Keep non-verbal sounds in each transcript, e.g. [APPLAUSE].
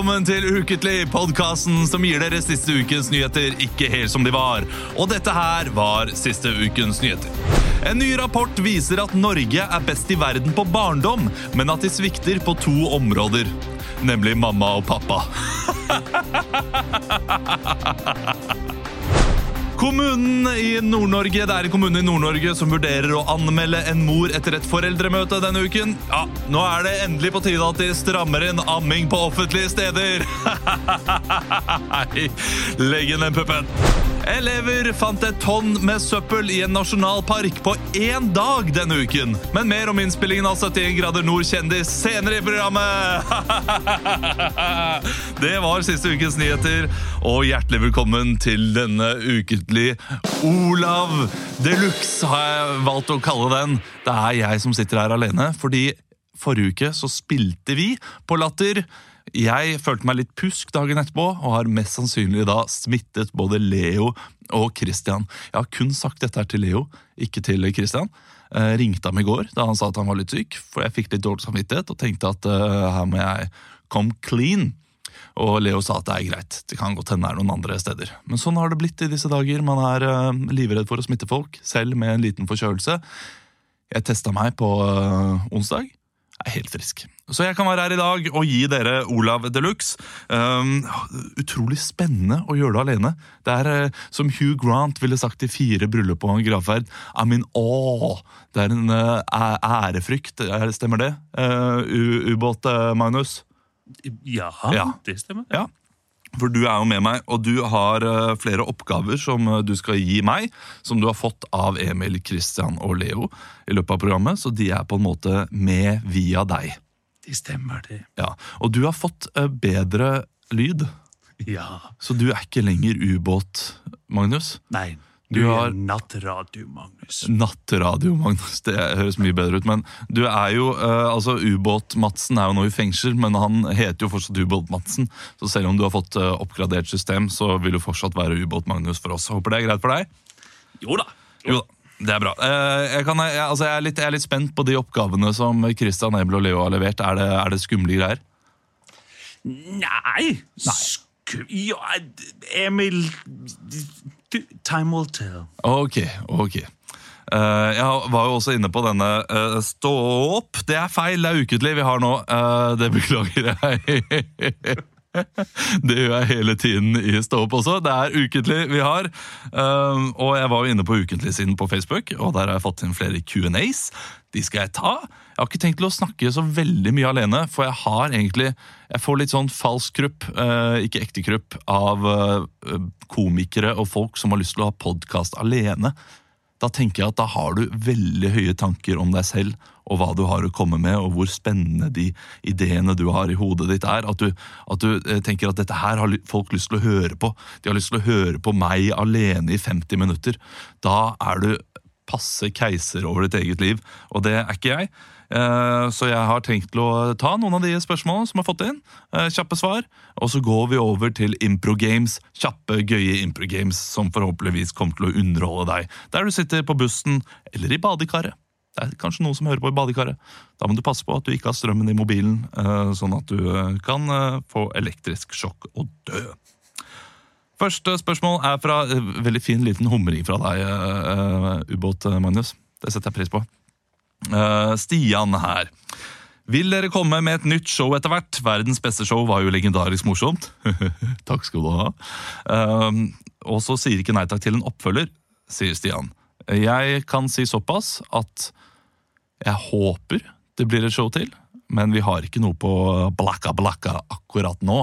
Velkommen til Uketlig, podkasten som gir dere siste ukens nyheter ikke helt som de var. Og dette her var siste ukens nyheter. En ny rapport viser at Norge er best i verden på barndom, men at de svikter på to områder. Nemlig mamma og pappa. [LAUGHS] Kommunen i Nord-Norge, Det er en kommune i Nord-Norge som vurderer å anmelde en mor etter et foreldremøte denne uken. Ja, Nå er det endelig på tide at de strammer inn amming på offentlige steder. [LAUGHS] Legg inn den puppen. Elever fant et tonn med søppel i en nasjonalpark på én dag denne uken. Men mer om innspillingen av 71 grader nord kjendis senere i programmet. [LAUGHS] Det var siste ukens nyheter, og hjertelig velkommen til denne ukentlig Olav Deluxe, har jeg valgt å kalle den. Det er jeg som sitter her alene, fordi forrige uke så spilte vi på Latter. Jeg følte meg litt pusk dagen etterpå, og har mest sannsynlig da smittet både Leo og Christian. Jeg har kun sagt dette her til Leo, ikke til Christian. Eh, ringte ham i går da han sa at han var litt syk, for jeg fikk litt dårlig samvittighet og tenkte at eh, her må jeg come clean. Og Leo sa at det er greit, det kan godt hende det er noen andre steder. Men sånn har det blitt i disse dager. Man er eh, livredd for å smitte folk, selv med en liten forkjølelse. Jeg testa meg på eh, onsdag. Er helt frisk. Så jeg kan være her i dag og gi dere Olav de Luxe. Um, utrolig spennende å gjøre det alene. Det er uh, som Hugh Grant ville sagt i Fire bryllup og en gravferd. I mean, awe. Det er en uh, ærefrykt. Er- Stemmer det? Uh, Ubåt, Magnus? Ja, Ja. det stemmer. Ja. For du er jo med meg, og du har eh, flere oppgaver som eh, du skal gi meg, som du har fått av Emil, Christian og Leo i løpet av programmet, så de er på en måte med via deg. De stemmer, de. Ja. Og du har fått eh, bedre lyd, Ja. så du er ikke lenger ubåt, Magnus. Nei, Du har- nattradio, Magnus. Nattradio, Magnus. Det høres mye bedre ut. Men du er jo eh, altså Ubåt-Madsen er jo nå i fengsel, men han heter jo fortsatt Ubåt-Madsen. Så selv om du har fått eh, oppgradert system, så vil du fortsatt være Ubåt-Magnus for oss. Håper det er greit for deg? Jo da. Jo da, det er bra. Eh, Jeg, kan, jeg, altså jeg, er litt, jeg er litt spent på de oppgavene som Christian Ebel og Leo har levert. Er det, er det skumle greier? Nei. Sk ja, Emil Time will tell. Ok, ok. Uh, jeg var jo også inne på denne uh, stå opp. Det er feil, det er ukentlig vi har nå. Uh, det beklager jeg. [LAUGHS] [LAUGHS] Det gjør jeg hele tiden i Stå opp også. Det er ukentlig vi har. Eh, og jeg var jo inne på Ukentlig-siden på Facebook, og der har jeg fått inn flere Q&As. De skal jeg ta. Jeg har ikke tenkt til å snakke så veldig mye alene, for jeg har egentlig Jeg får litt sånn falsk krupp, eh, ikke ekte krupp, av eh, komikere og folk som har lyst til å ha podkast alene. Da tenker jeg at da har du veldig høye tanker om deg selv og hva du har å komme med, og hvor spennende de ideene du har i hodet ditt er. At du, at du eh, tenker at dette her har folk lyst til å høre på. De har lyst til å høre på meg alene i 50 minutter. Da er du passe keiser over ditt eget liv, og det er ikke jeg. Eh, Så jeg har tenkt til å ta noen av de spørsmålene som har fått inn. eh, Kjappe svar. Og så går vi over til impro games. Kjappe, gøye impro games som forhåpentligvis kommer til å underholde deg der du sitter på bussen eller i badekaret. Det er kanskje noen som hører på i badekaret. Da må du passe på at du ikke har strømmen i mobilen, eh, sånn at du kan få elektrisk sjokk og dø. Første spørsmål er fra eh, Veldig fin liten humring fra deg, eh, eh, ubåt Magnus. Det setter jeg pris på. Stian her. Vil dere komme med et nytt show etter hvert? Verdens beste show var jo legendarisk morsomt. [LAUGHS] takk skal du ha. Eh, og så sier ikke nei takk til en oppfølger, sier Stian. Jeg kan si såpass at jeg håper det blir et show til, men vi har ikke noe på blakka blakka akkurat nå.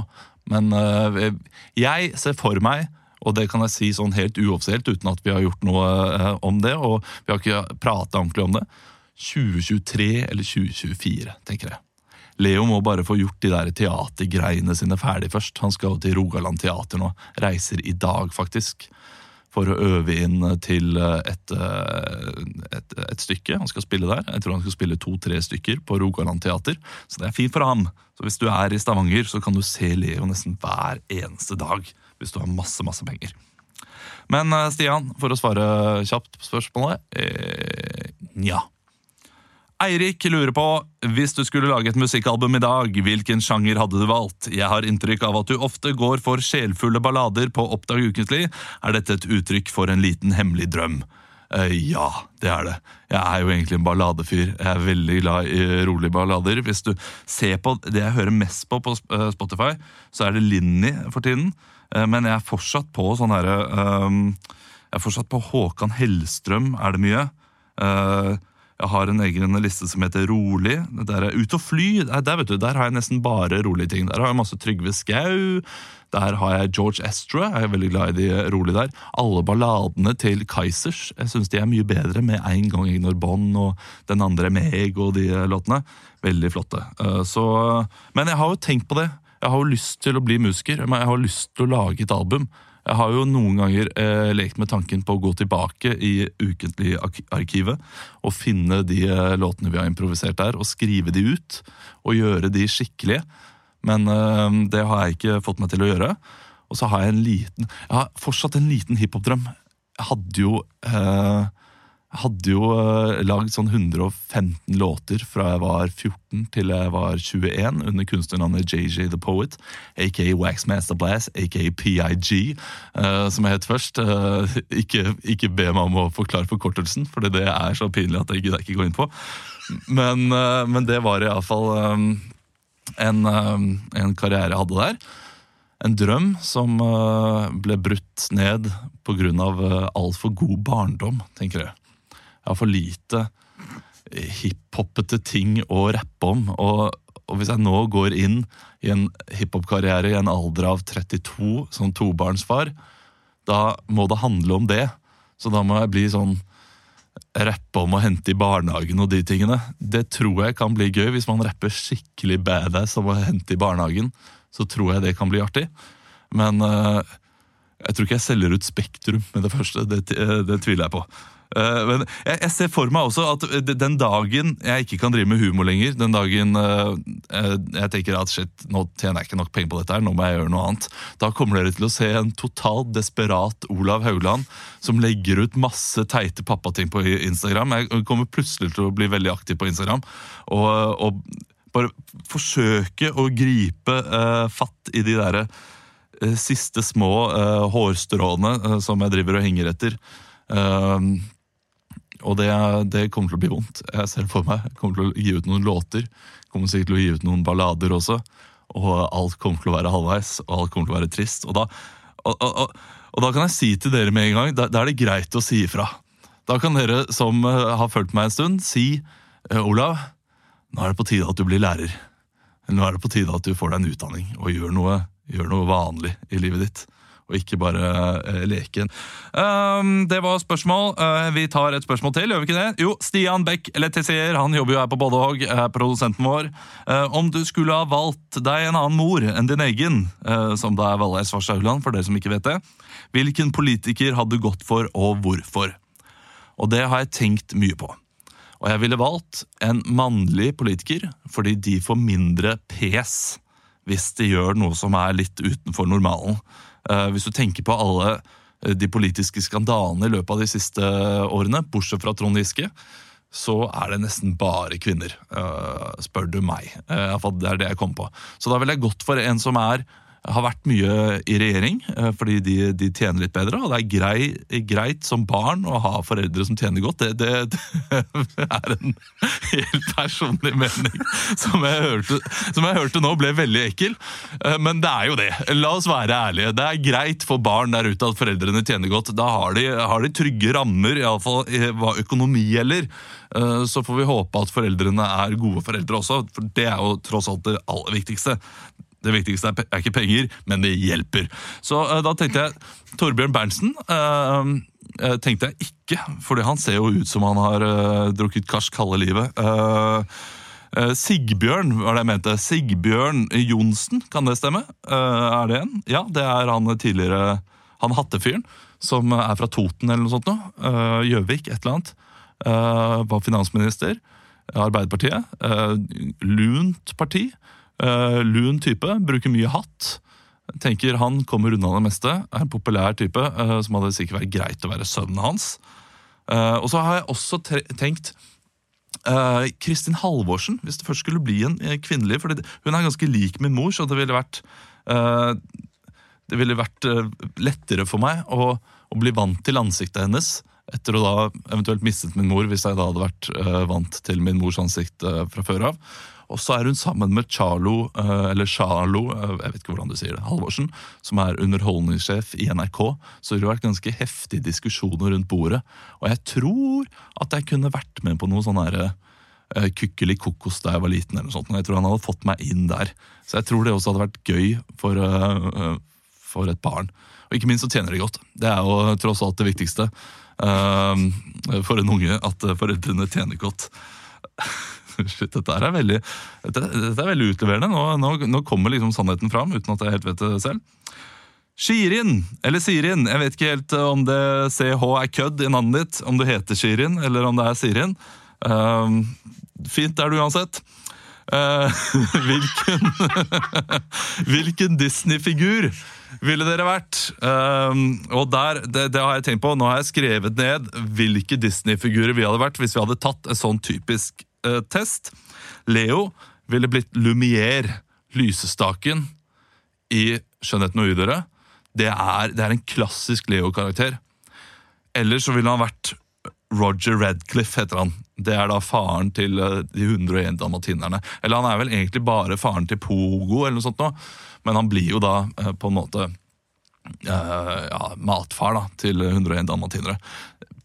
Men uh, jeg ser for meg, og det kan jeg si sånn helt uoffisielt uten at vi har gjort noe uh, om det, og vi har ikke prata ordentlig om det, 2023 eller 2024, tenker jeg. Leo må bare få gjort de der teatergreiene sine ferdig først. Han skal jo til Rogaland Teater nå. Reiser i dag, faktisk. For å øve inn til et, eh, et, et stykke. Han skal spille der. Jeg tror han skal spille to-tre stykker på Rogaland Teater. Så det er fint for ham. Så hvis du er i Stavanger, så kan du se Leo nesten hver eneste dag. Hvis du har masse, masse penger. Men eh, Stian, for å svare kjapt på spørsmålet eh, Nja. Eirik lurer på hvis du skulle lage et musikkalbum i dag, hvilken sjanger hadde du valgt? Jeg har inntrykk av at du ofte går for sjelfulle ballader på Oppdag ukentlig. Er dette et uttrykk for en liten hemmelig drøm? Uh, ja, det er det. Jeg er jo egentlig en balladefyr. Jeg er veldig glad i rolige ballader. Hvis du ser på det jeg hører mest på på eh, Spotify, så er det Linni for tiden. Uh, men jeg er fortsatt på sånn herre uh, Jeg er fortsatt på Håkan Hellstrøm, er det mye. Jeg har en egen liste som heter Rolig. Der er Ut og fly. Der, vet du, der har jeg nesten bare rolige ting. Der har jeg masse Trygve Skau. Der har jeg George Estra. Jeg er veldig glad i de rolige der. Alle balladene til Kaizers jeg synes de er mye bedre med En gang Ignor Bond og Den andre meg og de låtene. Veldig flotte. Eh, så, men jeg har jo tenkt på det. Jeg har jo lyst til å bli musiker. men Jeg har lyst til å lage et album. Jeg har jo noen ganger eh, lekt med tanken på å gå tilbake i Ukentlig-arkivet og finne de eh, låtene vi har improvisert der, og skrive de ut. Og gjøre de skikkelige. Men eh, det har jeg ikke fått meg til å gjøre. Og så har jeg en liten Jeg har fortsatt en liten hiphop-drøm. Jeg hadde jo eh, hadde jo uh, lagd sånn 115 låter fra jeg var 14 til jeg var 21, under kunstnernavnet JJ The Poet, aka Waxmaster Blast, aka PIG, uh, som jeg het først. Uh, ikke, ikke, be meg om å forklare forkortelsen, for det er så pinlig at jeg gidder ikke gå inn på. Men, men det var iallfall um, en, en karriere jeg hadde der. En drøm som ble brutt ned pga. Altfor god barndom, tenker jeg. Jeg har for lite hiphopete ting å rappe om. Og, og, hvis jeg nå går inn i en hiphop-karriere i en alder av 32 som tobarnsfar, da må det handle om det. Så da må jeg bli sånn rappe om å hente i barnehagen og de tingene. Det tror jeg kan bli gøy. Hvis man rapper skikkelig badass om å hente i barnehagen, så tror jeg det kan bli artig. Men uh, jeg tror ikke jeg selger ut Spektrum med det første. Det, det tviler jeg på. Eh, men jeg, jeg, ser for meg også at den dagen jeg ikke kan drive med humor lenger, den dagen uh, jeg tenker at shit, nå tjener jeg ikke nok penger på dette, her, nå må jeg gjøre noe annet, da kommer dere til å se en totalt desperat Olav Haugland som legger ut masse teite pappating på Instagram. Jeg kommer plutselig til å bli veldig aktiv på Instagram. og, og bare forsøke å gripe uh, fatt i de derre siste små hårstråene som jeg driver og henger etter. Og det, det, kommer til å bli vondt. Jeg ser for meg. Jeg kommer til å gi ut noen låter. Jeg Kommer sikkert til å gi ut noen ballader også. Og alt kommer til å være halvveis, og alt kommer til å være trist. Og da, og, og, og da kan jeg si til dere med en gang, da, da, er det greit å si ifra. Da kan dere som har fulgt meg en stund, si Olav, nå er det på tide at du blir lærer. Nå er det på tide at du får deg en utdanning og gjør noe, gjør noe vanlig i livet ditt og ikke bare uh, leken. Um, det var spørsmål. Uh, vi tar et spørsmål til, gjør vi ikke det? Jo, Stian Beck Letizier, han jobber jo her på Boddehog, er produsenten vår. Uh, om du skulle ha valgt deg en annen mor enn din egen, som da er Valgerd Svarstad for dere som ikke vet det, hvilken politiker hadde du gått for, og hvorfor? Og det har jeg tenkt mye på. Og jeg ville valgt en mannlig politiker, fordi de får mindre pes hvis de gjør noe som er litt utenfor normalen. Eh, hvis du tenker på alle eh, de politiske skandalene i løpet av de siste årene, bortsett fra Trond Giske, så er det nesten bare kvinner, eh, spør du meg. Iallfall det er det jeg kom på. Så da ville jeg gått for en som er har vært mye i regjering, eh, fordi de, de tjener litt bedre. Og det er grei, greit som barn å ha foreldre som tjener godt. Det, det, [LAUGHS] det er en helt personlig mening som jeg, hørte, som jeg hørte nå ble veldig ekkel. Eh, men det er jo det. La oss være ærlige. Det er greit for barn der ute at foreldrene tjener godt. Da har de, har de trygge rammer, iallfall hva økonomi gjelder. Eh, så får vi håpe at foreldrene er gode foreldre også, for det er jo tross alt det aller viktigste. Det viktigste er ikke penger, men det hjelper. Så uh, da tenkte jeg Torbjørn Berntsen. Uh, tenkte jeg ikke, fordi han ser jo ut som han har drukket karsk halve livet. Sigbjørn var det jeg mente. Sigbjørn Johnsen, kan det stemme? er det en? Ja, det er han tidligere Han hattefyren som er fra Toten eller noe sånt noe. Gjøvik, et eller annet. var finansminister. Arbeiderpartiet. lunt parti. Uh, lun type, bruker mye hatt. Tenker Han kommer unna det meste. Er en populær type uh, som hadde sikkert vært greit å være sønnen hans. Uh, og så har jeg også tenkt Kristin Halvorsen, hvis det først skulle bli en kvinnelig. For hun er ganske lik min mor, så det ville vært Det ville vært lettere for meg å, å bli vant til ansiktet hennes. Etter å da eventuelt mistet min mor, hvis jeg da hadde vært vant til min mors ansikt fra før av. Og så er hun sammen med Charlo, eh, eller Charlo, eh, jeg vet ikke hvordan du sier det, Halvorsen, som er underholdningssjef i NRK. Så det har vært ganske heftige diskusjoner rundt bordet. Og jeg tror at jeg kunne vært med på noe sånn herre kukkelig Kykkeli kokos da jeg var liten. eller noe sånt. og Jeg tror han hadde fått meg inn der. Så jeg tror det også hadde vært gøy for, eh, eh, for et barn. Og ikke minst så tjener de godt. Det er jo tross alt det viktigste eh, for en unge, at eh, foreldrene tjener godt. [LAUGHS] [LAUGHS] Shit, dette er veldig, dette, dette er veldig utleverende. Nå, nå, nå kommer liksom sannheten fram, uten at jeg helt vet det selv. Shirin, eller Sirin. Jeg vet ikke helt om det CH er kødd i navnet ditt. Om du heter Shirin, eller om det er Sirin. Uh, fint er det uansett. Uh, [LAUGHS] hvilken [LAUGHS] hvilken Disney-figur ville dere vært? Um, og der, det, det har jeg tenkt på. Nå har jeg skrevet ned hvilke Disney-figurer vi hadde vært hvis vi hadde tatt en sånn typisk test. Leo ville blitt Lumière, lysestaken, i 'Skjønnheten og udøret'. Det det er en klassisk Leo-karakter. Eller så ville han vært Roger Radcliffe, heter han. Det er da faren til eh, de 101 dalmatinerne. Eller han er vel egentlig bare faren til Pogo, eller noe sånt noe. Men han blir jo da eh, på en måte eh, ja, matfar da, til 101 dalmatinere.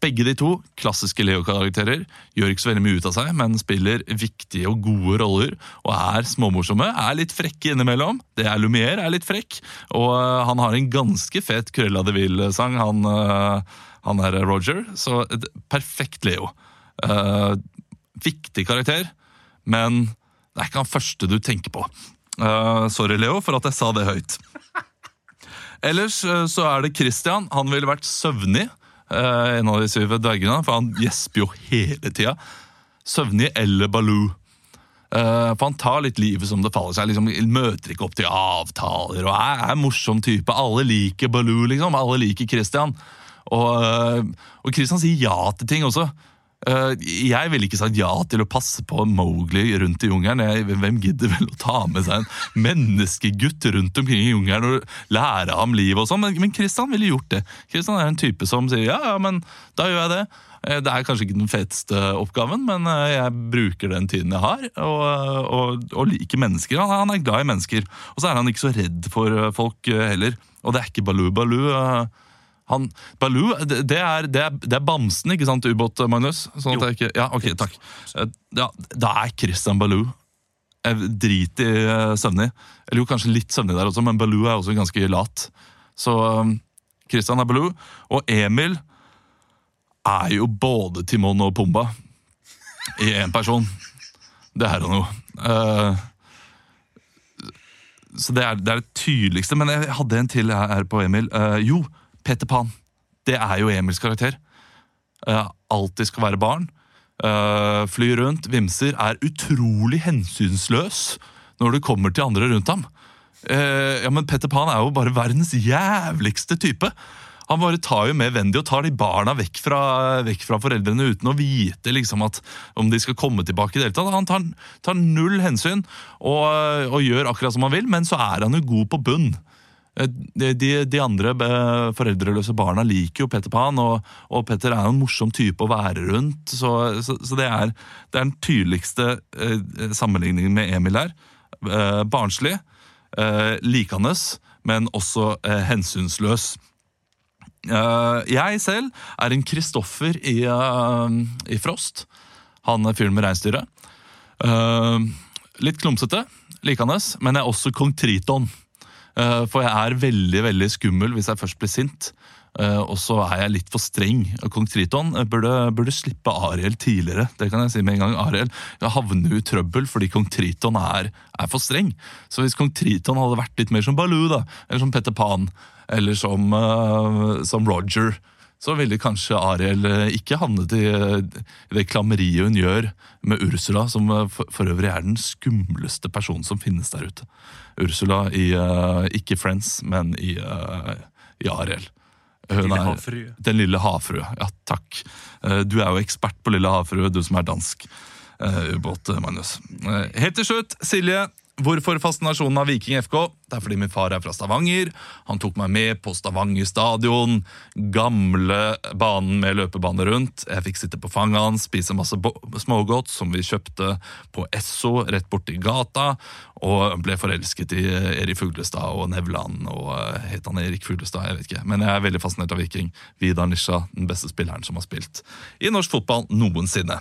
Begge de to, klassiske Leo-karakterer, gjør ikke så veldig mye ut av seg, men spiller viktige og gode roller og er småmorsomme. Er litt frekke innimellom. Det er Lumière, er litt frekk. Og uh, han har en ganske fet Cruella de Vil-sang, han, uh, han er Roger. Så et perfekt Leo. Uh, viktig karakter, men det er ikke han første du tenker på. Eh, sorry, Leo, for at jeg sa det høyt. Ellers eh, så er det Christian. Han ville vært søvnig. Eh, en av de syv dvergene, for han gjesper jo hele tida. Søvnig eller Baloo. Eh, for han tar litt livet som det faller seg. liksom Møter ikke opp til avtaler og er, er morsom type. Alle liker Baloo, liksom. Alle liker Christian. Og, eh, og Christian sier ja til ting også. Eh, jeg ville ikke sagt ja til å passe på Mowgli rundt i jungelen. Hvem gidder vel å ta med seg en menneskegutt rundt omkring i jungelen og lære ham livet og sånn? Men, Kristian ville gjort det. Kristian er en type som sier ja, ja, men da gjør jeg det. Eh, Det er kanskje ikke den feteste oppgaven, men eh, jeg bruker den tiden jeg har, og, og, og liker mennesker. Han, han er glad i mennesker. Og så er han ikke så redd for folk heller. Og det er ikke Baloo. Baloo han, Baloo, det er, det, er, det er bamsen, ikke sant, ubåt, Magnus? Sånn at jeg ikke, ja, ok, takk. Eh, Ja, da er Christian Baloo. drit i eh, søvnig. Eller jo, kanskje litt søvnig der også, men Baloo er også ganske lat. Så um, Christian er Baloo. Og Emil er jo både Timon og Pumba i én person. Det er han jo. Eh, så det er, det er det tydeligste. Men jeg hadde en til her på Emil. Jo, Peter Pan. Det er jo Emils karakter. Eh, alltid skal være barn. Uh, fly rundt, vimser, er utrolig hensynsløs når det kommer til andre rundt ham. Eh, ja, men Petter Pan er jo bare verdens jævligste type. Han bare tar jo med Wendy og tar de barna vekk fra, vekk fra foreldrene uten å vite liksom at om de skal komme tilbake. i det hele tatt. Han tar, tar null hensyn og, og gjør akkurat som han vil, men så er han jo god på bunn. Eh, De, de, andre eh, foreldreløse barna liker jo Petter Pan, og, og Petter er jo en morsom type å være rundt. Så, så, så det, er, det er den tydeligste eh, sammenligningen med Emil her. Eh, barnslig, eh, likende, men også eh, hensynsløs. Jeg selv er en Kristoffer i, i Frost. Han fyren med reinsdyret. Litt klumsete, likende, men jeg er også kong Triton. Eh, For jeg er veldig veldig skummel hvis jeg først blir sint. Eh, og så er jeg litt for streng. Kong Triton eh, burde, burde slippe Ariel tidligere. Det kan jeg si med en gang. Ariel havner jo i trøbbel fordi kong Triton er, er for streng. Så hvis kong Triton hadde vært litt mer som Baloo, da, eller som Petter Pan, eller som, eh, som Roger, så ville kanskje Ariel eh, ikke havnet i, eh, det klammeriet hun gjør med Ursula, som eh, for, øvrig er den skumleste personen som finnes der ute. Ursula i ikke Friends, men i, i Ariel. Hun Lille havfrue. Den lille havfrue. Ja, takk. Du er jo ekspert på Lille havfrue, du som er dansk. ubåt, Magnus. Helt til slutt, Silje. Hvorfor fascinasjonen av Viking FK? Det er fordi min far er fra Stavanger. Han tok meg med på Stavanger stadion. Gamle banen med løpebane rundt. Jeg fikk sitte på fanget hans, spise masse smågodt som vi kjøpte på Esso rett borti gata. Og ble forelsket i Erik Fuglestad og Nevland. Og eh, Het han Erik Fuglestad? Jeg vet ikke. Men jeg er veldig fascinert av Viking. Vidar Nisha, den beste spilleren som har spilt i norsk fotball noensinne.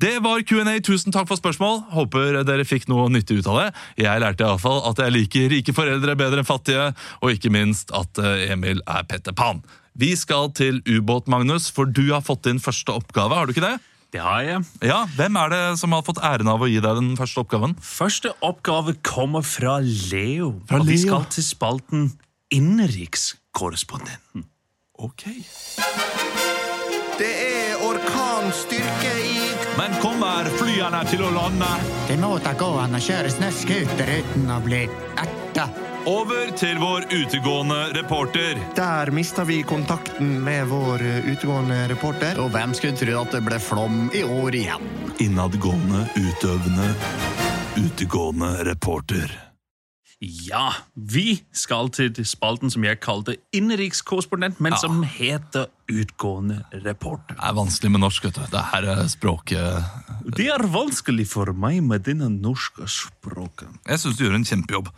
Det var Q&A. Tusen takk for spørsmål. Håper dere fikk noe nyttig ut av det. Jeg lærte i alle fall at jeg liker rike foreldre bedre enn fattige, og ikke minst at eh, Emil er Petter Pan. Vi skal til ubåt, Magnus, for du har fått din første oppgave. har du ikke det? Det har jeg. Ja, Hvem er det som har fått æren av å gi deg den første oppgaven? Første oppgave kommer fra Leo. Fra og vi skal til spalten Innenrikskorrespondenten. Ok. Det er orkanstyrke i Men kommer flyene til å lande? Det må da gå an å kjøre snøscooter uten å bli erta. Over til vår utegående reporter. Der mista vi kontakten med vår eh, utegående reporter. Og hvem skulle tro at det ble flom i år igjen? Innadgående, utøvende, utegående reporter. Ja, vi skal til spalten som jeg kalte innenrikskorrespondent, men som heter Utgående reporter. Det er vanskelig med norsk, vet du. Det her er språket Det er vanskelig for meg med denne norske språket. Jeg syns du gjør en kjempejobb.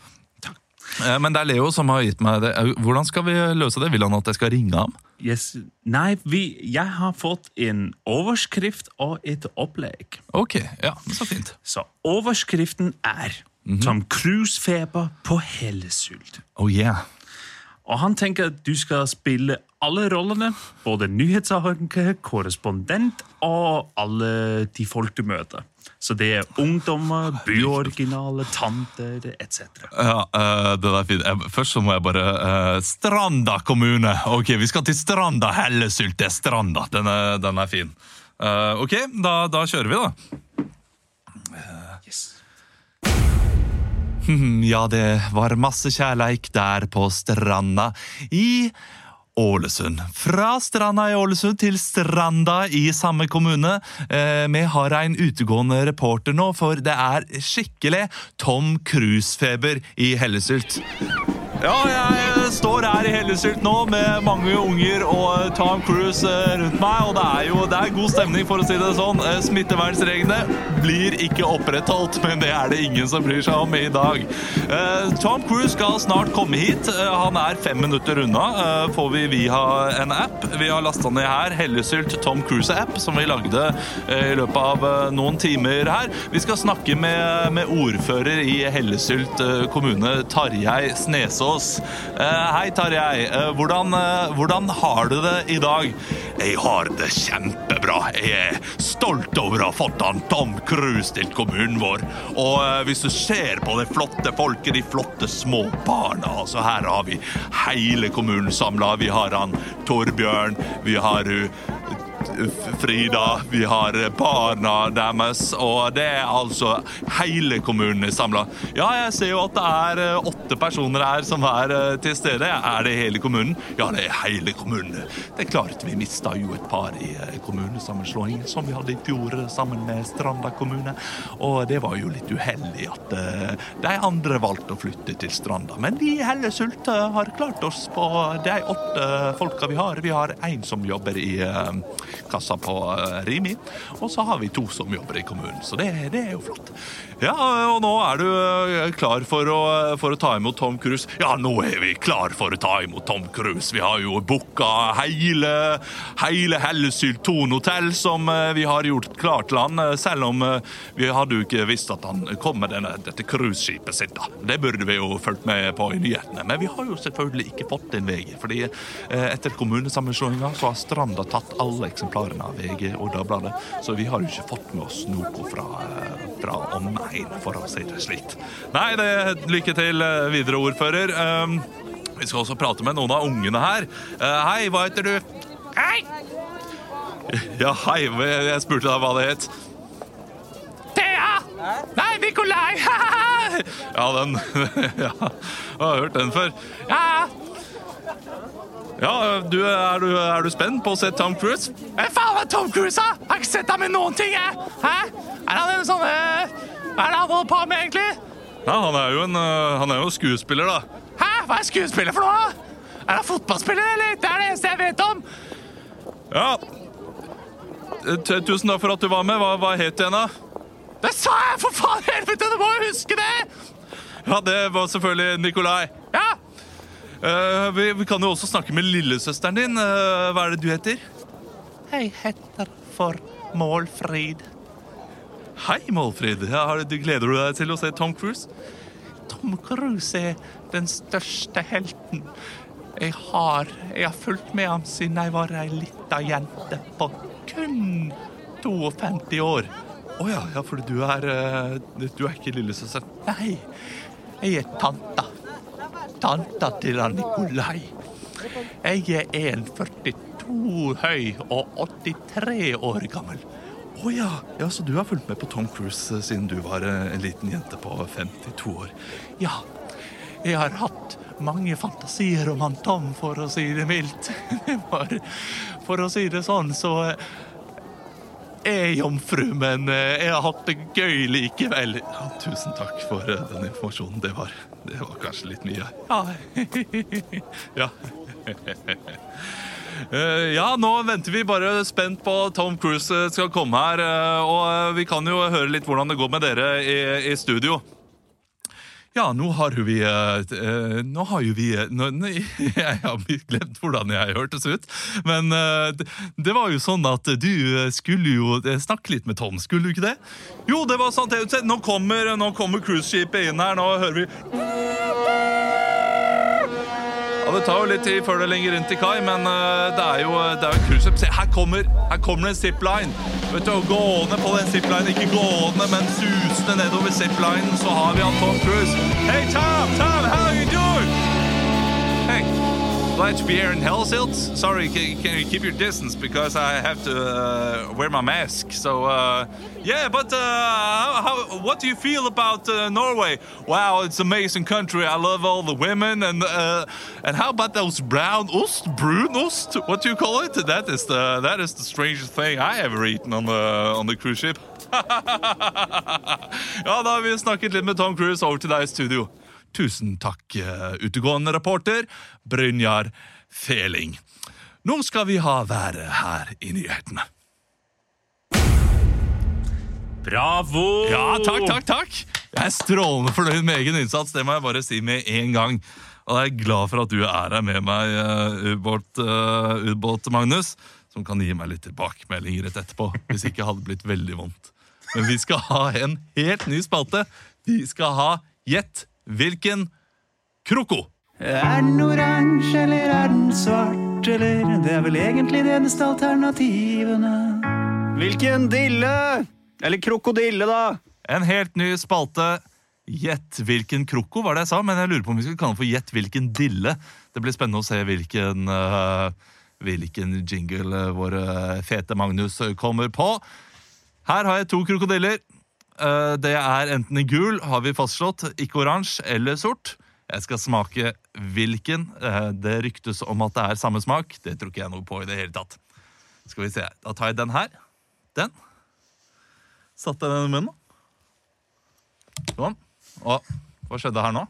Takk. Men det er Leo som har gitt meg det. Eh, Hvordan skal vi løse det? Vil han at jeg skal ringe ham? Yes. Nei, vi, jeg har fått en overskrift og et opplegg. Ok, ja, så fint. Så overskriften er Tom Cruise-feber på Hellesult. Oh yeah. Og han tenker at du skal spille alle rollene. Både nyhetsanker, korrespondent og alle de folk du møter. Så det er ungdommer, byoriginale, tanter etc. Ja, eh, det er fint. Først så må jeg bare uh, Stranda kommune! Ok, vi skal til Stranda. Hellesylt, det er Stranda. Den er, den er fin. Uh, ok, da, da kjører vi, da. Yes. Ja, det var masse kjærleik der på stranda i Ålesund. Fra stranda i Ålesund til stranda i samme kommune. Eh, vi har en utegående reporter nå, for det er skikkelig Tom Cruise-feber i Hellesylt. Ja, jeg står her i Hellesylt nå med mange unger og Tom Cruise eh, rundt meg, og det er jo det er god stemning, for å si det sånn. Eh, Smittevernreglene blir ikke opprettholdt, men det er det ingen som bryr seg om i dag. Eh, Tom Cruise skal snart komme hit. Eh, Han er fem minutter unna. Eh, Får vi via en app. Vi har lasta ned her Hellesylt Tom Cruise-app, som vi lagde eh, i løpet av eh, noen timer her. Vi skal snakke med, med ordfører i Hellesylt eh, kommune, Tarjei Snesås. Eh, Hei, Tarjei. Eh, Hvordan, eh, hvordan har du det i dag? Jeg har det kjempebra. Jeg er stolt over å ha fått han Tom Cruise til kommunen vår. Og hvis du ser på det flotte folket, de flotte små barna altså Her har vi hele kommunen samla. Vi har han Torbjørn, vi har uh, Frida, vi har barna deres, og det er altså hele kommunen samla. Ja, jeg ser jo at det er eh, åtte personer her som er eh, til stede. Er det hele kommunen? Ja, det er hele kommunen. Det er klart vi mista jo et par i eh, kommunesammenslåingen, som vi hadde i fjor sammen med Stranda kommune. Og det var jo litt uheldig at de andre valgte å flytte til Stranda. Men vi i Hellesult har klart oss på de åtte folka vi har. Vi har én som jobber i kassa på eh, Rimi, og så har vi to som jobber i kommunen. Så det, det er jo flott. Ja, og nå er du eh, klar for å, for å ta imot Tom Cruise? Ja, nå er vi klar for å ta imot Tom Cruise. Vi har jo booka hele, hele Hellesylt Thon-hotell som eh, vi har gjort klart til han, eh, selv om vi hadde jo ikke visst at han kom med denne, dette cruiseskipet sitt. da. Det burde vi jo fulgt med på i nyhetene, men vi har jo selvfølgelig ikke fått den VG, fordi etter kommunesammenslåinga så har Stranda tatt alle eksemplarene av VG og Dagbladet, så vi har jo ikke fått med oss noe fra, fra fra omegn, for å si det slik. Nei, det, lykke til eh, videre, ordfører. Um, vi skal også prate med noen av ungene her. Uh, hei, hva heter du? Hei! [LAUGHS] Ja, hei. Jeg spurte deg hva det het. Thea! Nei, Nikolai! [LAUGHS] ja, den [LAUGHS] Ja, jeg har hørt den før. Ja. Ja, du, er, du, er du spent på å se Tom Cruise? Hva faen er Tom Cruise, da? Jeg har ikke sett ham i noen ting, jeg. Hæ? Er han en sånn eh, Hva er det han holder på med, egentlig? Ja, Han er jo en eh, han er jo skuespiller, da. Hæ? Hva er skuespiller for noe? Er han fotballspiller, eller? Det er det eneste jeg vet om. Ja. Eh, t- Tusen takk for at du var med. Hva, hva het du igjen, da? Det sa jeg, for faen helvete! Du må jo huske det! Ja, det var selvfølgelig Nikolai. Ja. Uh, vi, vi kan jo også snakke med lillesøsteren din. Uh, hva er det du heter? Jeg heter for Målfrid. Hei, Målfrid. Du- gleder du deg til å se Tom Cruise? Tom Cruise er den største helten jeg har. Jeg har fulgt med ham siden jeg var ei lita jente på kun 52 år. Å ja, ja, for du er eh, Du er ikke lillesøster? Nei, jeg er tanta. Tanta til han Nikolai. Jeg er 1,42 høy og 83 år gammel. Å ja. ja, så du har fulgt med på Tom Cruise eh, siden du var eh, en liten jente på 52 år? Ja. Jeg har hatt mange fantasier om han Tom, for å si det mildt. [LAUGHS] For, for å si det sånn, så eh, er jeg jomfru, men jeg har hatt det gøy likevel. Ja, tusen takk for den informasjonen. Det var, det var kanskje litt mye. Ja. [LAUGHS] ja. [LAUGHS] Eh, Ja, nå venter vi bare spent på Tom Cruise eh, skal komme her. eh, Og vi kan jo høre litt hvordan det går med dere i, i studio. Ja, nå har jo vi Nå har jo vi nå, [LAUGHS] Jeg har glemt hvordan jeg hørtes ut. Men det, var jo sånn at du skulle jo snakke litt med Tom, skulle du ikke det? Jo, det var sant. Nå kommer, nå kommer cruiseskipet inn her. Nå hører vi ja, Det tar jo litt tid før det ligger rundt til kai, men eh, det er jo det er jo. Se, her kommer, her kommer det en zipline. Vet du, Gående på den ziplinen, ikke gående, men susende nedover ziplinen, så har vi han Tom Cruise. Hey, Tom! Tom, how are you doing? Hey, glad to be here in. Sorry, can, can you keep your distance because I have to uh, wear my mask. So, uh, yeah, but uh, how, what do you feel about uh, Norway? Wow, it's an amazing country. I love all the women and uh, and how about those brown ost, brunost? What do you call it? That is the that is the strangest thing I ever eaten on the on the cruise ship. [LAUGHS] ja, da har vi snakket litt med Tom Cruise. Over til deg i studio. Tusen takk, eh, utegående reporter Brynjar Feling. Nå skal vi ha været her i nyhetene. Bravo! Ja, takk, takk, takk! Jeg er strålende fornøyd med egen innsats, det må jeg bare si med en gang. Og jeg er glad for at du er her med meg, eh, ubåt-Magnus, uh, Magnus, som kan gi meg litt tilbakemeldinger rett etterpå, hvis ikke hadde det blitt veldig vondt. Men vi skal ha en helt ny spalte. Vi skal ha Gjett hvilken kroko. Er den oransje, eller er den svart, eller Det er vel egentlig de eneste alternativene. Hvilken dille? Eller krokodille, da? En helt ny spalte. Gjett hvilken kroko, var det jeg sa, men jeg lurer på om vi skal kalle den for Gjett hvilken dille. Det blir spennende å se hvilken, uh, hvilken jingle vår eh, fete Magnus kommer på. Her har jeg to krokodiller. Eh, det er enten i gul, har vi fastslått, ikke oransje eller sort. Jeg skal smake hvilken. Eh, det ryktes om at det er samme smak. Det tror ikke jeg noe på i det hele tatt. Skal vi se. Da tar jeg den her. Den. Satte jeg den i munnen. Sånn. Og hva skjedde her nå?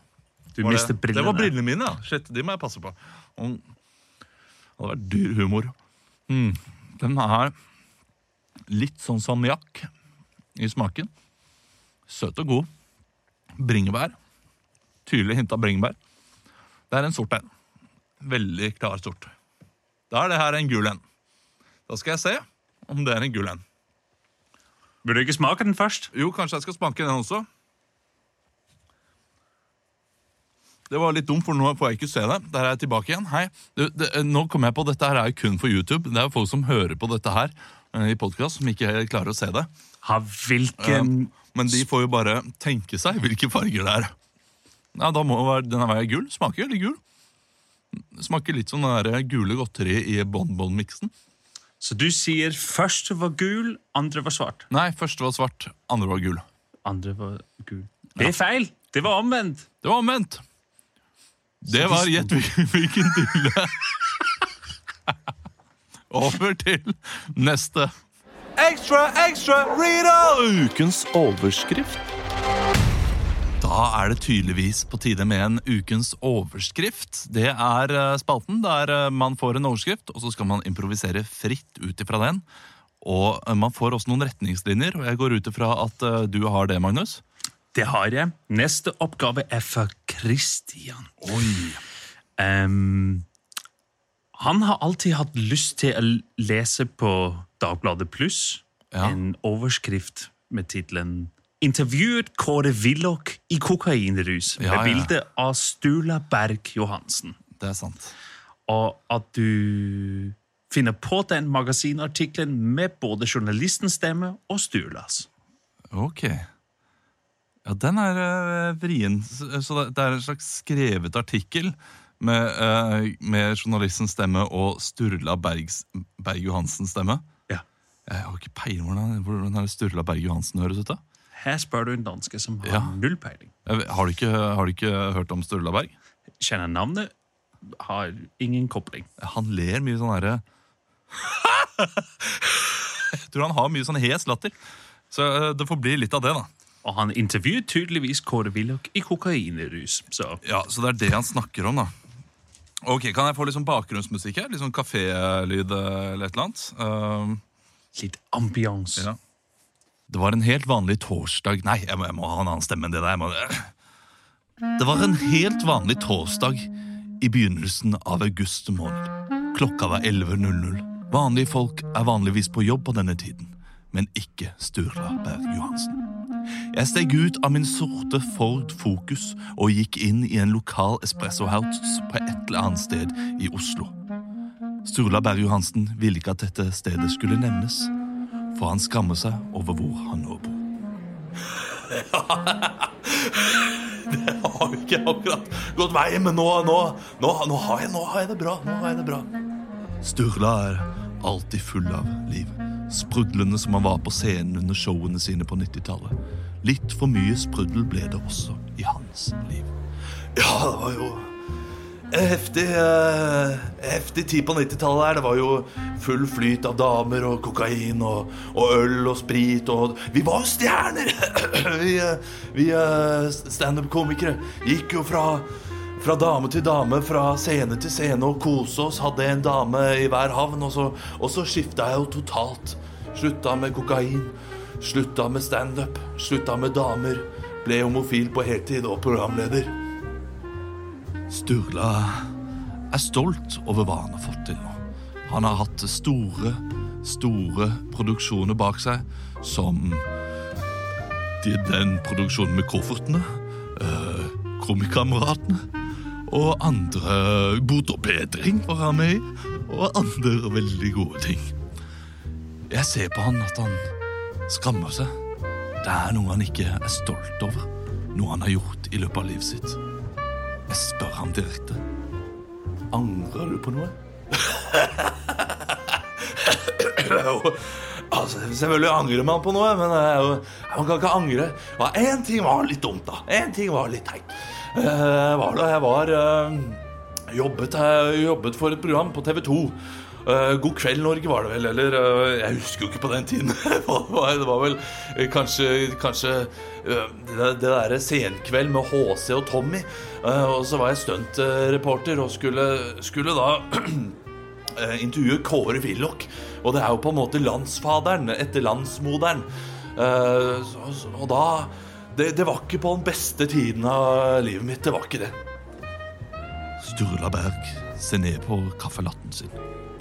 Du Var det- brillene. Det var brillene mine, ja. Shit, de må jeg passe på. Og, det hadde vært dyr humor. Mm. Den er litt sånn salmiakk i smaken. Søt og god. Bringebær. Tydelig hint av bringebær. Det er en sort en. Veldig klar sort. Da er det her en gul en. Da skal jeg se om det er en gul en. Burde du ikke smake den først? Jo, kanskje jeg skal smake den også. Det var litt dumt, for nå får jeg ikke se det. Der er jeg tilbake igjen. Hei. Du, det, nå kom jeg på, Dette her er jo kun for YouTube. Det er jo folk som hører på dette her i podkast, som ikke klarer å se det. Ha hvilken Um, men de får jo bare tenke seg hvilke farger det er. Ja, da må være, Den være gul. Smaker veldig gul. Smaker litt som det der gule godteriet i Bonbon-miksen. Så du sier første var gul, andre var svart. Nei, første var svart, andre var gul. Andre var gul. Det er feil! Det var omvendt. Det var omvendt. Det var gjett hvilken dille. [LAUGHS] Over til neste. Ekstra, ekstra, Rita! Ukens overskrift. Da er det tydeligvis på tide med en ukens overskrift. Det er eh, spalten der eh, man får en overskrift, og så skal man improvisere fritt ut ifra den. Og eh, man får også noen retningslinjer, og jeg går ut ifra at du har det, Magnus. Det har jeg. Neste oppgave er for Christian. Ehm, han har alltid hatt lyst til å lese på Dagbladet Pluss Ja. en overskrift med tittelen 'Intervjuet Kåre Willoch i kokainrus' Ja, med ja. bilde av Stula Berg Johansen. Det er sant. Og at du finner på den magasinartikkelen med både journalistens stemme og Stulas. Ok. Ja, den er eh, vrien. Så det er en slags skrevet artikkel med, uh, med journalistens stemme og Sturla Bergs, Berg-Johansens stemme. Ja. Jeg har ikke peiling hvordan, hvordan er det Sturla Berg-Johansen høres ut. da? Her spør du en danske som har Ja. null peiling. Har du ikke, har du ikke hørt om Sturla Berg? Kjenner navnet, har ingen kobling. Han ler mye sånn herre Jeg tror han har mye sånn hes latter. Så eh, det får bli litt av det, da. Og han intervjuet tydeligvis Kåre Willoch i kokainrus. Så Ja, Så det er det han snakker om, da. Ok, Kan jeg få litt sånn bakgrunnsmusikk her? Litt sånn kafélyd eh, eller et eller annet? Um, litt ambiance. ja. Det var en helt vanlig torsdag Nei, jeg må, jeg må ha en annen stemme enn det der. Må... Det var en helt vanlig torsdag i begynnelsen av august måned. Klokka var 11.00. Vanlige folk er vanligvis på jobb på denne tiden, men ikke Sturla Berg Johansen. Jeg steg ut av min sorte Ford Focus og gikk inn i en lokal espresso house på et eller annet sted i Oslo. Sturla Berg Johansen ville ikke at dette stedet skulle nevnes, for han skammer seg over hvor han nå bor. [LAUGHS] det har jo ikke akkurat gått veien, men nå, nå, nå, nå, har jeg, nå har jeg det bra. Nå har jeg det bra. Sturla er alltid full av liv. Sprudlende som han var på scenen under showene sine på 90-tallet. Litt for mye sprudel ble det også i hans liv. Ja, det var jo en heftig, eh, heftig tid på 90-tallet her. Det var jo full flyt av damer og kokain og, og øl og sprit og Vi var jo stjerner! [CLEARS THROAT] vi eh, vi eh, standup-komikere gikk jo fra, fra dame til dame, fra scene til scene og kose oss. Hadde en dame i hver havn, og så, og så skifta jeg jo totalt. Slutta med kokain, slutta med standup, slutta med damer. Ble homofil på heltid og programleder. Sturla er stolt over hva han har fått til nå. Han har hatt store, store produksjoner bak seg, som de- den produksjonen med koffertene, uh, Komikameratene og andre Bot og bedring var han med i, og andre veldig gode ting. Jeg ser på han at han skammer seg. Det er noe han ikke er stolt over, noe han har gjort i løpet av livet sitt. Jeg spør ham direkte. Angrer du på noe? [LAUGHS] Altså, selvfølgelig angrer man på noe, men jo, man kan ikke angre. Ja, Én ting var litt dumt, da. Én ting var litt teit. Eh, var da jeg var eh, jobbet, jobbet for et program på TV 2. Eh, God kveld, Norge, var det vel? Eller Jeg husker jo ikke på den tiden. [LAUGHS] det, var, det var vel kanskje, kanskje det, det derre Senkveld med HC og Tommy. Og så var jeg stuntreporter og skulle, skulle da [CLEARS THROAT] intervjue Kåre Willoch. Og det er jo på en måte landsfaderen etter landsmoderen. Og da det, det var ikke på den beste tiden av livet mitt. Det var ikke det. Sturla Berg ser ned på kaffelatten sin.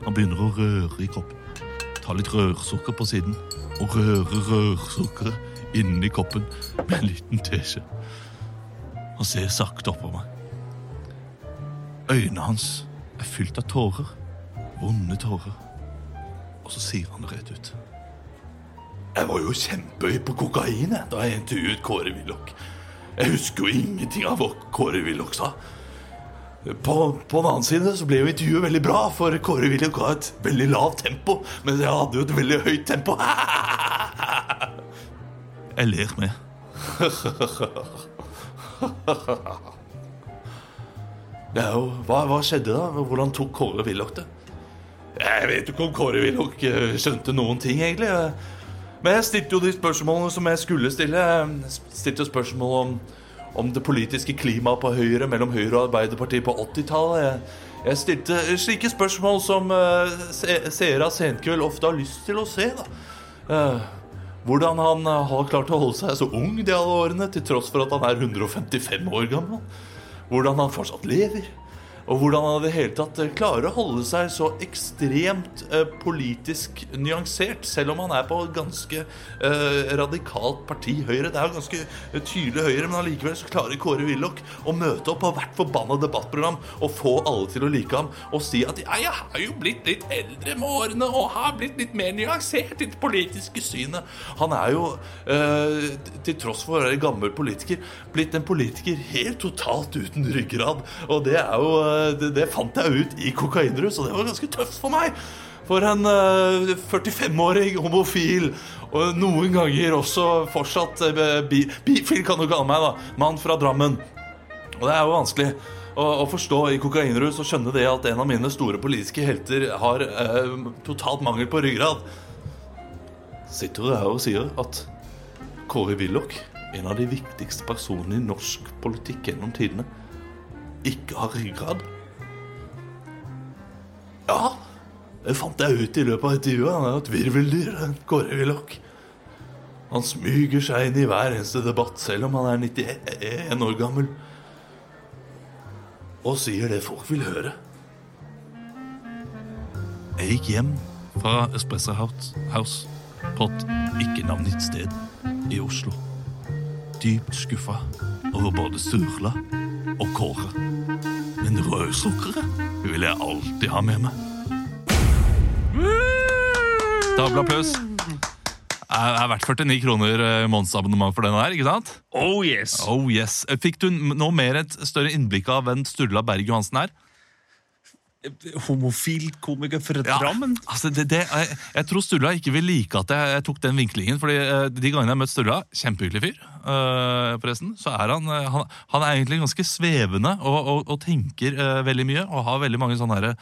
Han begynner å røre i koppen. Ta litt rørsukker på siden og røre rørsukkeret inni koppen med en liten teskje. Han ser sakte opp på meg. Øynene hans er fylt av tårer. Vonde tårer. Og så sier han det rett ut. Jeg var jo kjempehøy på kokain da jeg intervjuet Kåre Willoch. Jeg husker jo ingenting av hva Kåre Willoch sa. På, på den annen side så ble jo intervjuet veldig bra, for Kåre Willoch ga et veldig lavt tempo, mens jeg hadde jo et veldig høyt tempo. [LAUGHS] Jeg ler med. [LAUGHS] Det er hva, hva skjedde da? Hvordan tok Kåre Willoch det? Jeg vet ikke om Kåre Willoch eh, skjønte noen ting, egentlig. Men jeg stilte jo de spørsmålene som jeg skulle stille. Jeg stilte spørsmål om, om det politiske klimaet på Høyre mellom Høyre og Arbeiderpartiet på 80-tallet. Jeg, stilte slike spørsmål som uh, se, seere av Senkveld ofte har lyst til å se. Eh, hvordan han eh, har klart å holde seg så ung de alle årene, til tross for at han er 155 år gammel. Hvordan han fortsatt lever. Og hvordan han i det hele tatt eh, klarer å holde seg så ekstremt eh, politisk nyansert, selv om han er på ganske eh, radikalt parti Høyre. Det er jo ganske eh, tydelig Høyre, men allikevel så klarer Kåre Willoch å møte opp på hvert forbanna debattprogram og få alle til å like ham og si at ja, jeg har jo blitt litt eldre med årene og har blitt litt mer nyansert i det politiske synet. Han er jo, eh, til tross for å være gammel politiker, blitt en politiker helt totalt uten ryggrad. Og det er jo eh, det, det fant jeg ut i kokainrus, og det var ganske tøft for meg. For en eh, 45-åring homofil, og noen ganger også fortsatt eh, bi, bifil, kan du kalle meg, da. Mann fra Drammen. Og det er jo vanskelig å, å forstå i kokainrus og skjønne det at en av mine store politiske helter har eh, totalt mangel på ryggrad. Sitter du her og sier at Kåre Willoch, en av de viktigste personene i norsk politikk gjennom tidene, ikke har ryggrad? Ja, det fant jeg ut i løpet av intervjuet. Han er jo et virveldyr, Kåre Willoch. Han smyger seg inn i hver eneste debatt, selv om han er 91 år gammel. Og sier det folk vil høre. Jeg gikk hjem fra Espresso House på et ikke-navngitt sted i Oslo. Dypt skuffa over både Sturla og Kåre. Men rødsukkeret vil jeg alltid ha med meg. Stabel applaus. Det er verdt 49 kroner eh, månedsabonnement for den her, ikke sant? Oh yes. Oh yes. Fikk du nå mer et større innblikk av hvem Sturla Berg Johansen er? Homofil komiker fra Ja, Drammen. Altså det, det, jeg, jeg tror Sturla ikke vil like at jeg, jeg tok den vinklingen. Fordi eh, De gangene jeg har møtt Sturla, kjempehyggelig fyr, eh, forresten, så er han, eh, han Han er egentlig ganske svevende og, og, og tenker veldig mye. Og har veldig mange sånne herre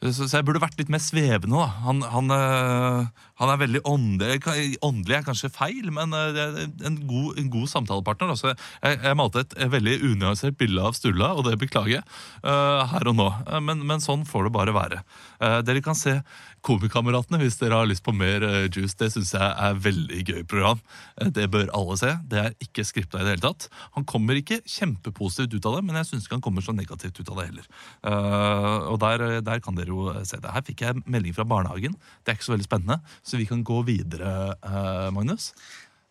så, så jeg burde vært litt mer svevende. da Han, han, eh, han er veldig åndelig. Åndelig er kanskje feil, men eh, en god, en god samtalepartner. Jeg, jeg malte et veldig unyansert bilde av Sturla, og det beklager jeg eh, her og nå. Men, men sånn får det bare være. Dere kan se Komikameratene hvis dere har lyst på mer eh, juice. Det syns jeg er veldig gøy program. Eh, det bør alle se. Det er ikke skripta i det hele tatt. Han kommer ikke kjempepositivt ut av det, men jeg syns ikke han kommer så negativt ut av det heller. Uh, og der, der kan dere jo se det. Her fikk jeg melding fra barnehagen. Det er ikke så veldig spennende, så vi kan gå videre, uh, Magnus.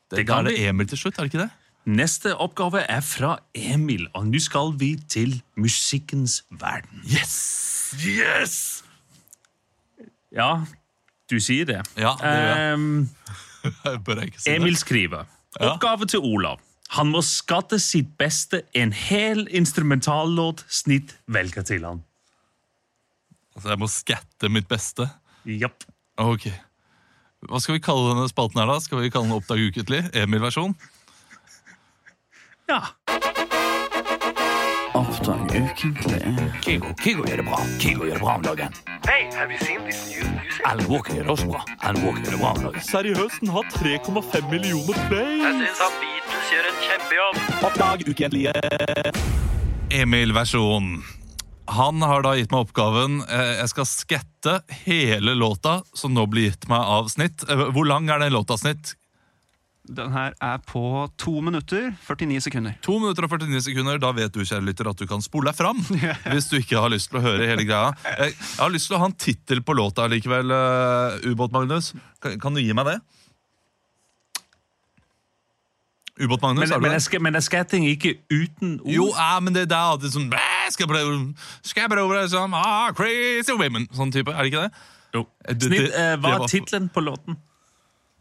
Det, Det da er det. Emil til slutt, er det ikke det? Neste oppgave er fra Emil, og nå skal vi til musikkens verden. Yes! Yes! Ja, du sier det. Ja, det gjør jeg. [LAUGHS] Um, Emil skriver. Oppgave til Olav. Han må skatte sitt beste en hel instrumentallåt snitt velger til han. Altså, jeg må skatte mitt beste. Japp. Ok. Hva skal vi kalle denne spalten her, da? Skal vi kalle den Oppdag ukentlig? Emil-versjon? Ja. Oppdrag ukentlig. Kygo, Kygo gjør det bra. Kygo gjør det bra om dagen. Alan Walker gjør det også bra. Alan Walker gjør det bra om dagen. Seriøst, den har 3,5 millioner plays. Oppdrag ukentlige. Emil-versjon. Han har da gitt meg oppgaven eh, Jeg skal skette hele låta som nå blir gitt meg av snitt. Eh, Hvor lang er den låta snitt? Den her er på to minutter, 49 sekunder. 2 minutter og 49 sekunder. Da vet du kjære lytter, at du kan spole deg fram. [LAUGHS] Hvis du ikke har lyst til å høre hele greia. Jeg, jeg har lyst til å ha en tittel på låta likevel, uh, Ubåt-Magnus. Kan, kan du gi meg det? Ubåt-Magnus, Men, men, det? skal sk- men er skatting ikke uten ord? Jo, ja, men det, det er alltid sånn Skal jeg prøve Skal jeg det som ah, Crazy women Sånn type, er det ikke det? Jo. Det- Snitt, eh, hva er tittelen på låten?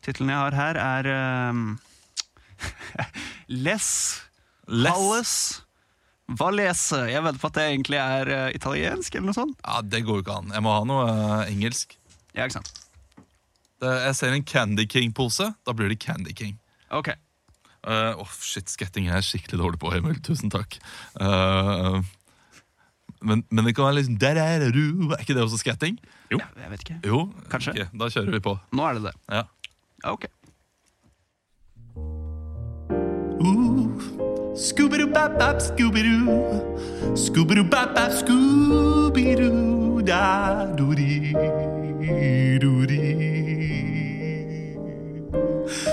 Tittelen jeg har her, er um, [LAUGHS] Les Les. Halles Valese. Jeg vedder på at det egentlig er uh, italiensk, eller noe sånt. Ja, det går jo ikke an Jeg må ha noe uh, engelsk Ja, ikke sant? det, Jeg ser en Candy King-pose Da blir det Candy King Ok. Uh, Åh, shit, sketting er jeg skikkelig dårlig på, Emil Tusen takk Uh, Men, men det kan være liksom der er du. Er ikke det også skatting? Jeg vet ikke. Jo. Kanskje. Okay, da kjører vi på. Nå er det det. Ja. Okay. Ooh, Scooby Doo Bop Bop Scooby Doo, Scooby Doo Bop Bop Scooby Doo Da Doo Dee Doo Dee.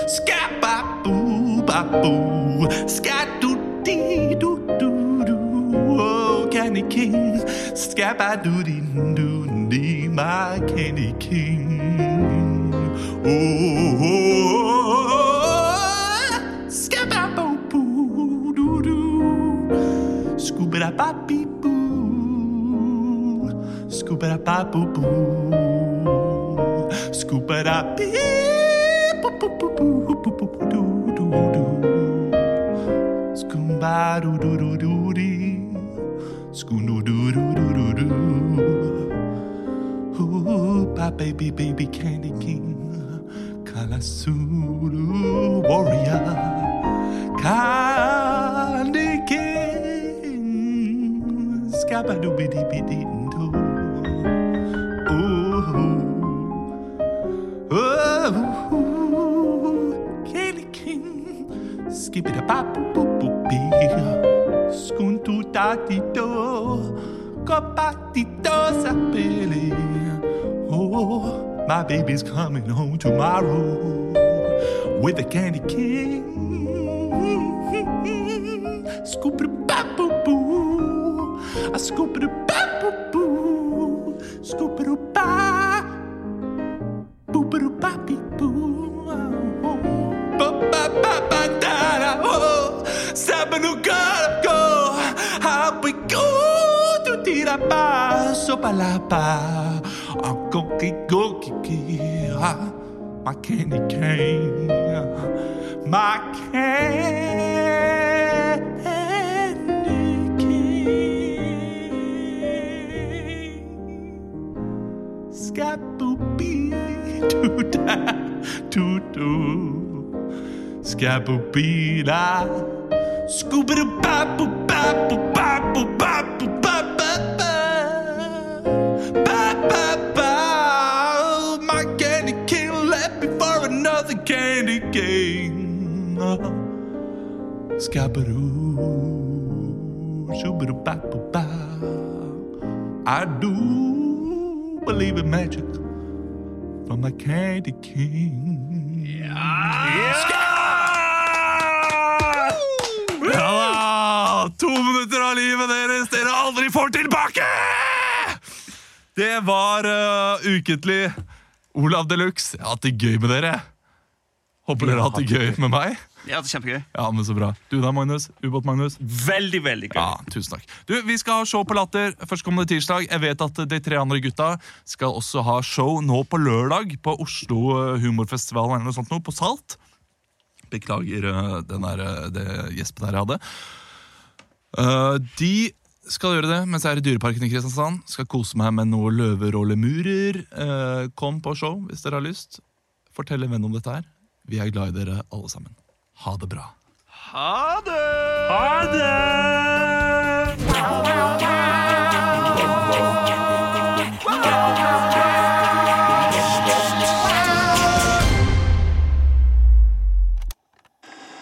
Scat Bop Boo Bop Boo, Scat Doo Dee Doo Doo Doo. Oh, Candy King, Scat Bop Doo Dee Doo Dee, my Candy King. boo boo. Scuba da beep, boo boo boo boo boo boo boo doo doo doo. Scuba doo doo doo doo dee. Scoo doo doo doo doo doo. Ooh, my baby, baby candy king. Kalasulu warrior. Kalasulu. Kopatito sapele. Oh, my baby's coming home tomorrow with the candy king. Scoop it boo boo. I scoop it boo boo. Scoop it ba. Boop it ba beep boo. Ba ba ba ba da da oh. Sabanu gotta go. palapa, sopalapa, unky gokiki, my candy cane, my candy cane. Scat boopy, toot toot toot, scat boopy da, scoop it a bop boop bop boop bop. I do believe in magic from my candy king. Ja da! To minutter av livet deres dere aldri får tilbake! Det var uh, ukentlig Olav Deluxe. Jeg har hatt det gøy med dere. Håper dere har hatt det gøy med meg. Ja, det er kjempegøy. Ja, men Så bra. Du da, Magnus? Ubåt-Magnus? Veldig, veldig gøy. Ja, tusen takk. Du, Vi skal ha show på Latter førstkommende tirsdag. Jeg vet at de tre andre gutta skal også ha show nå på lørdag på Oslo Humorfestival eller noe sånt noe, på Salt. Beklager eh, den der, eh, det gjespet der jeg hadde. Eh, de skal gjøre det mens jeg er i Dyreparken i Kristiansand. Skal kose meg med noen løver og lemurer. Eh, kom på show hvis dere har lyst. Fortell en venn om dette her. Vi er glad i dere alle sammen. Ha det bra. Ha det! Ha det!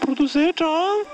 Produsert av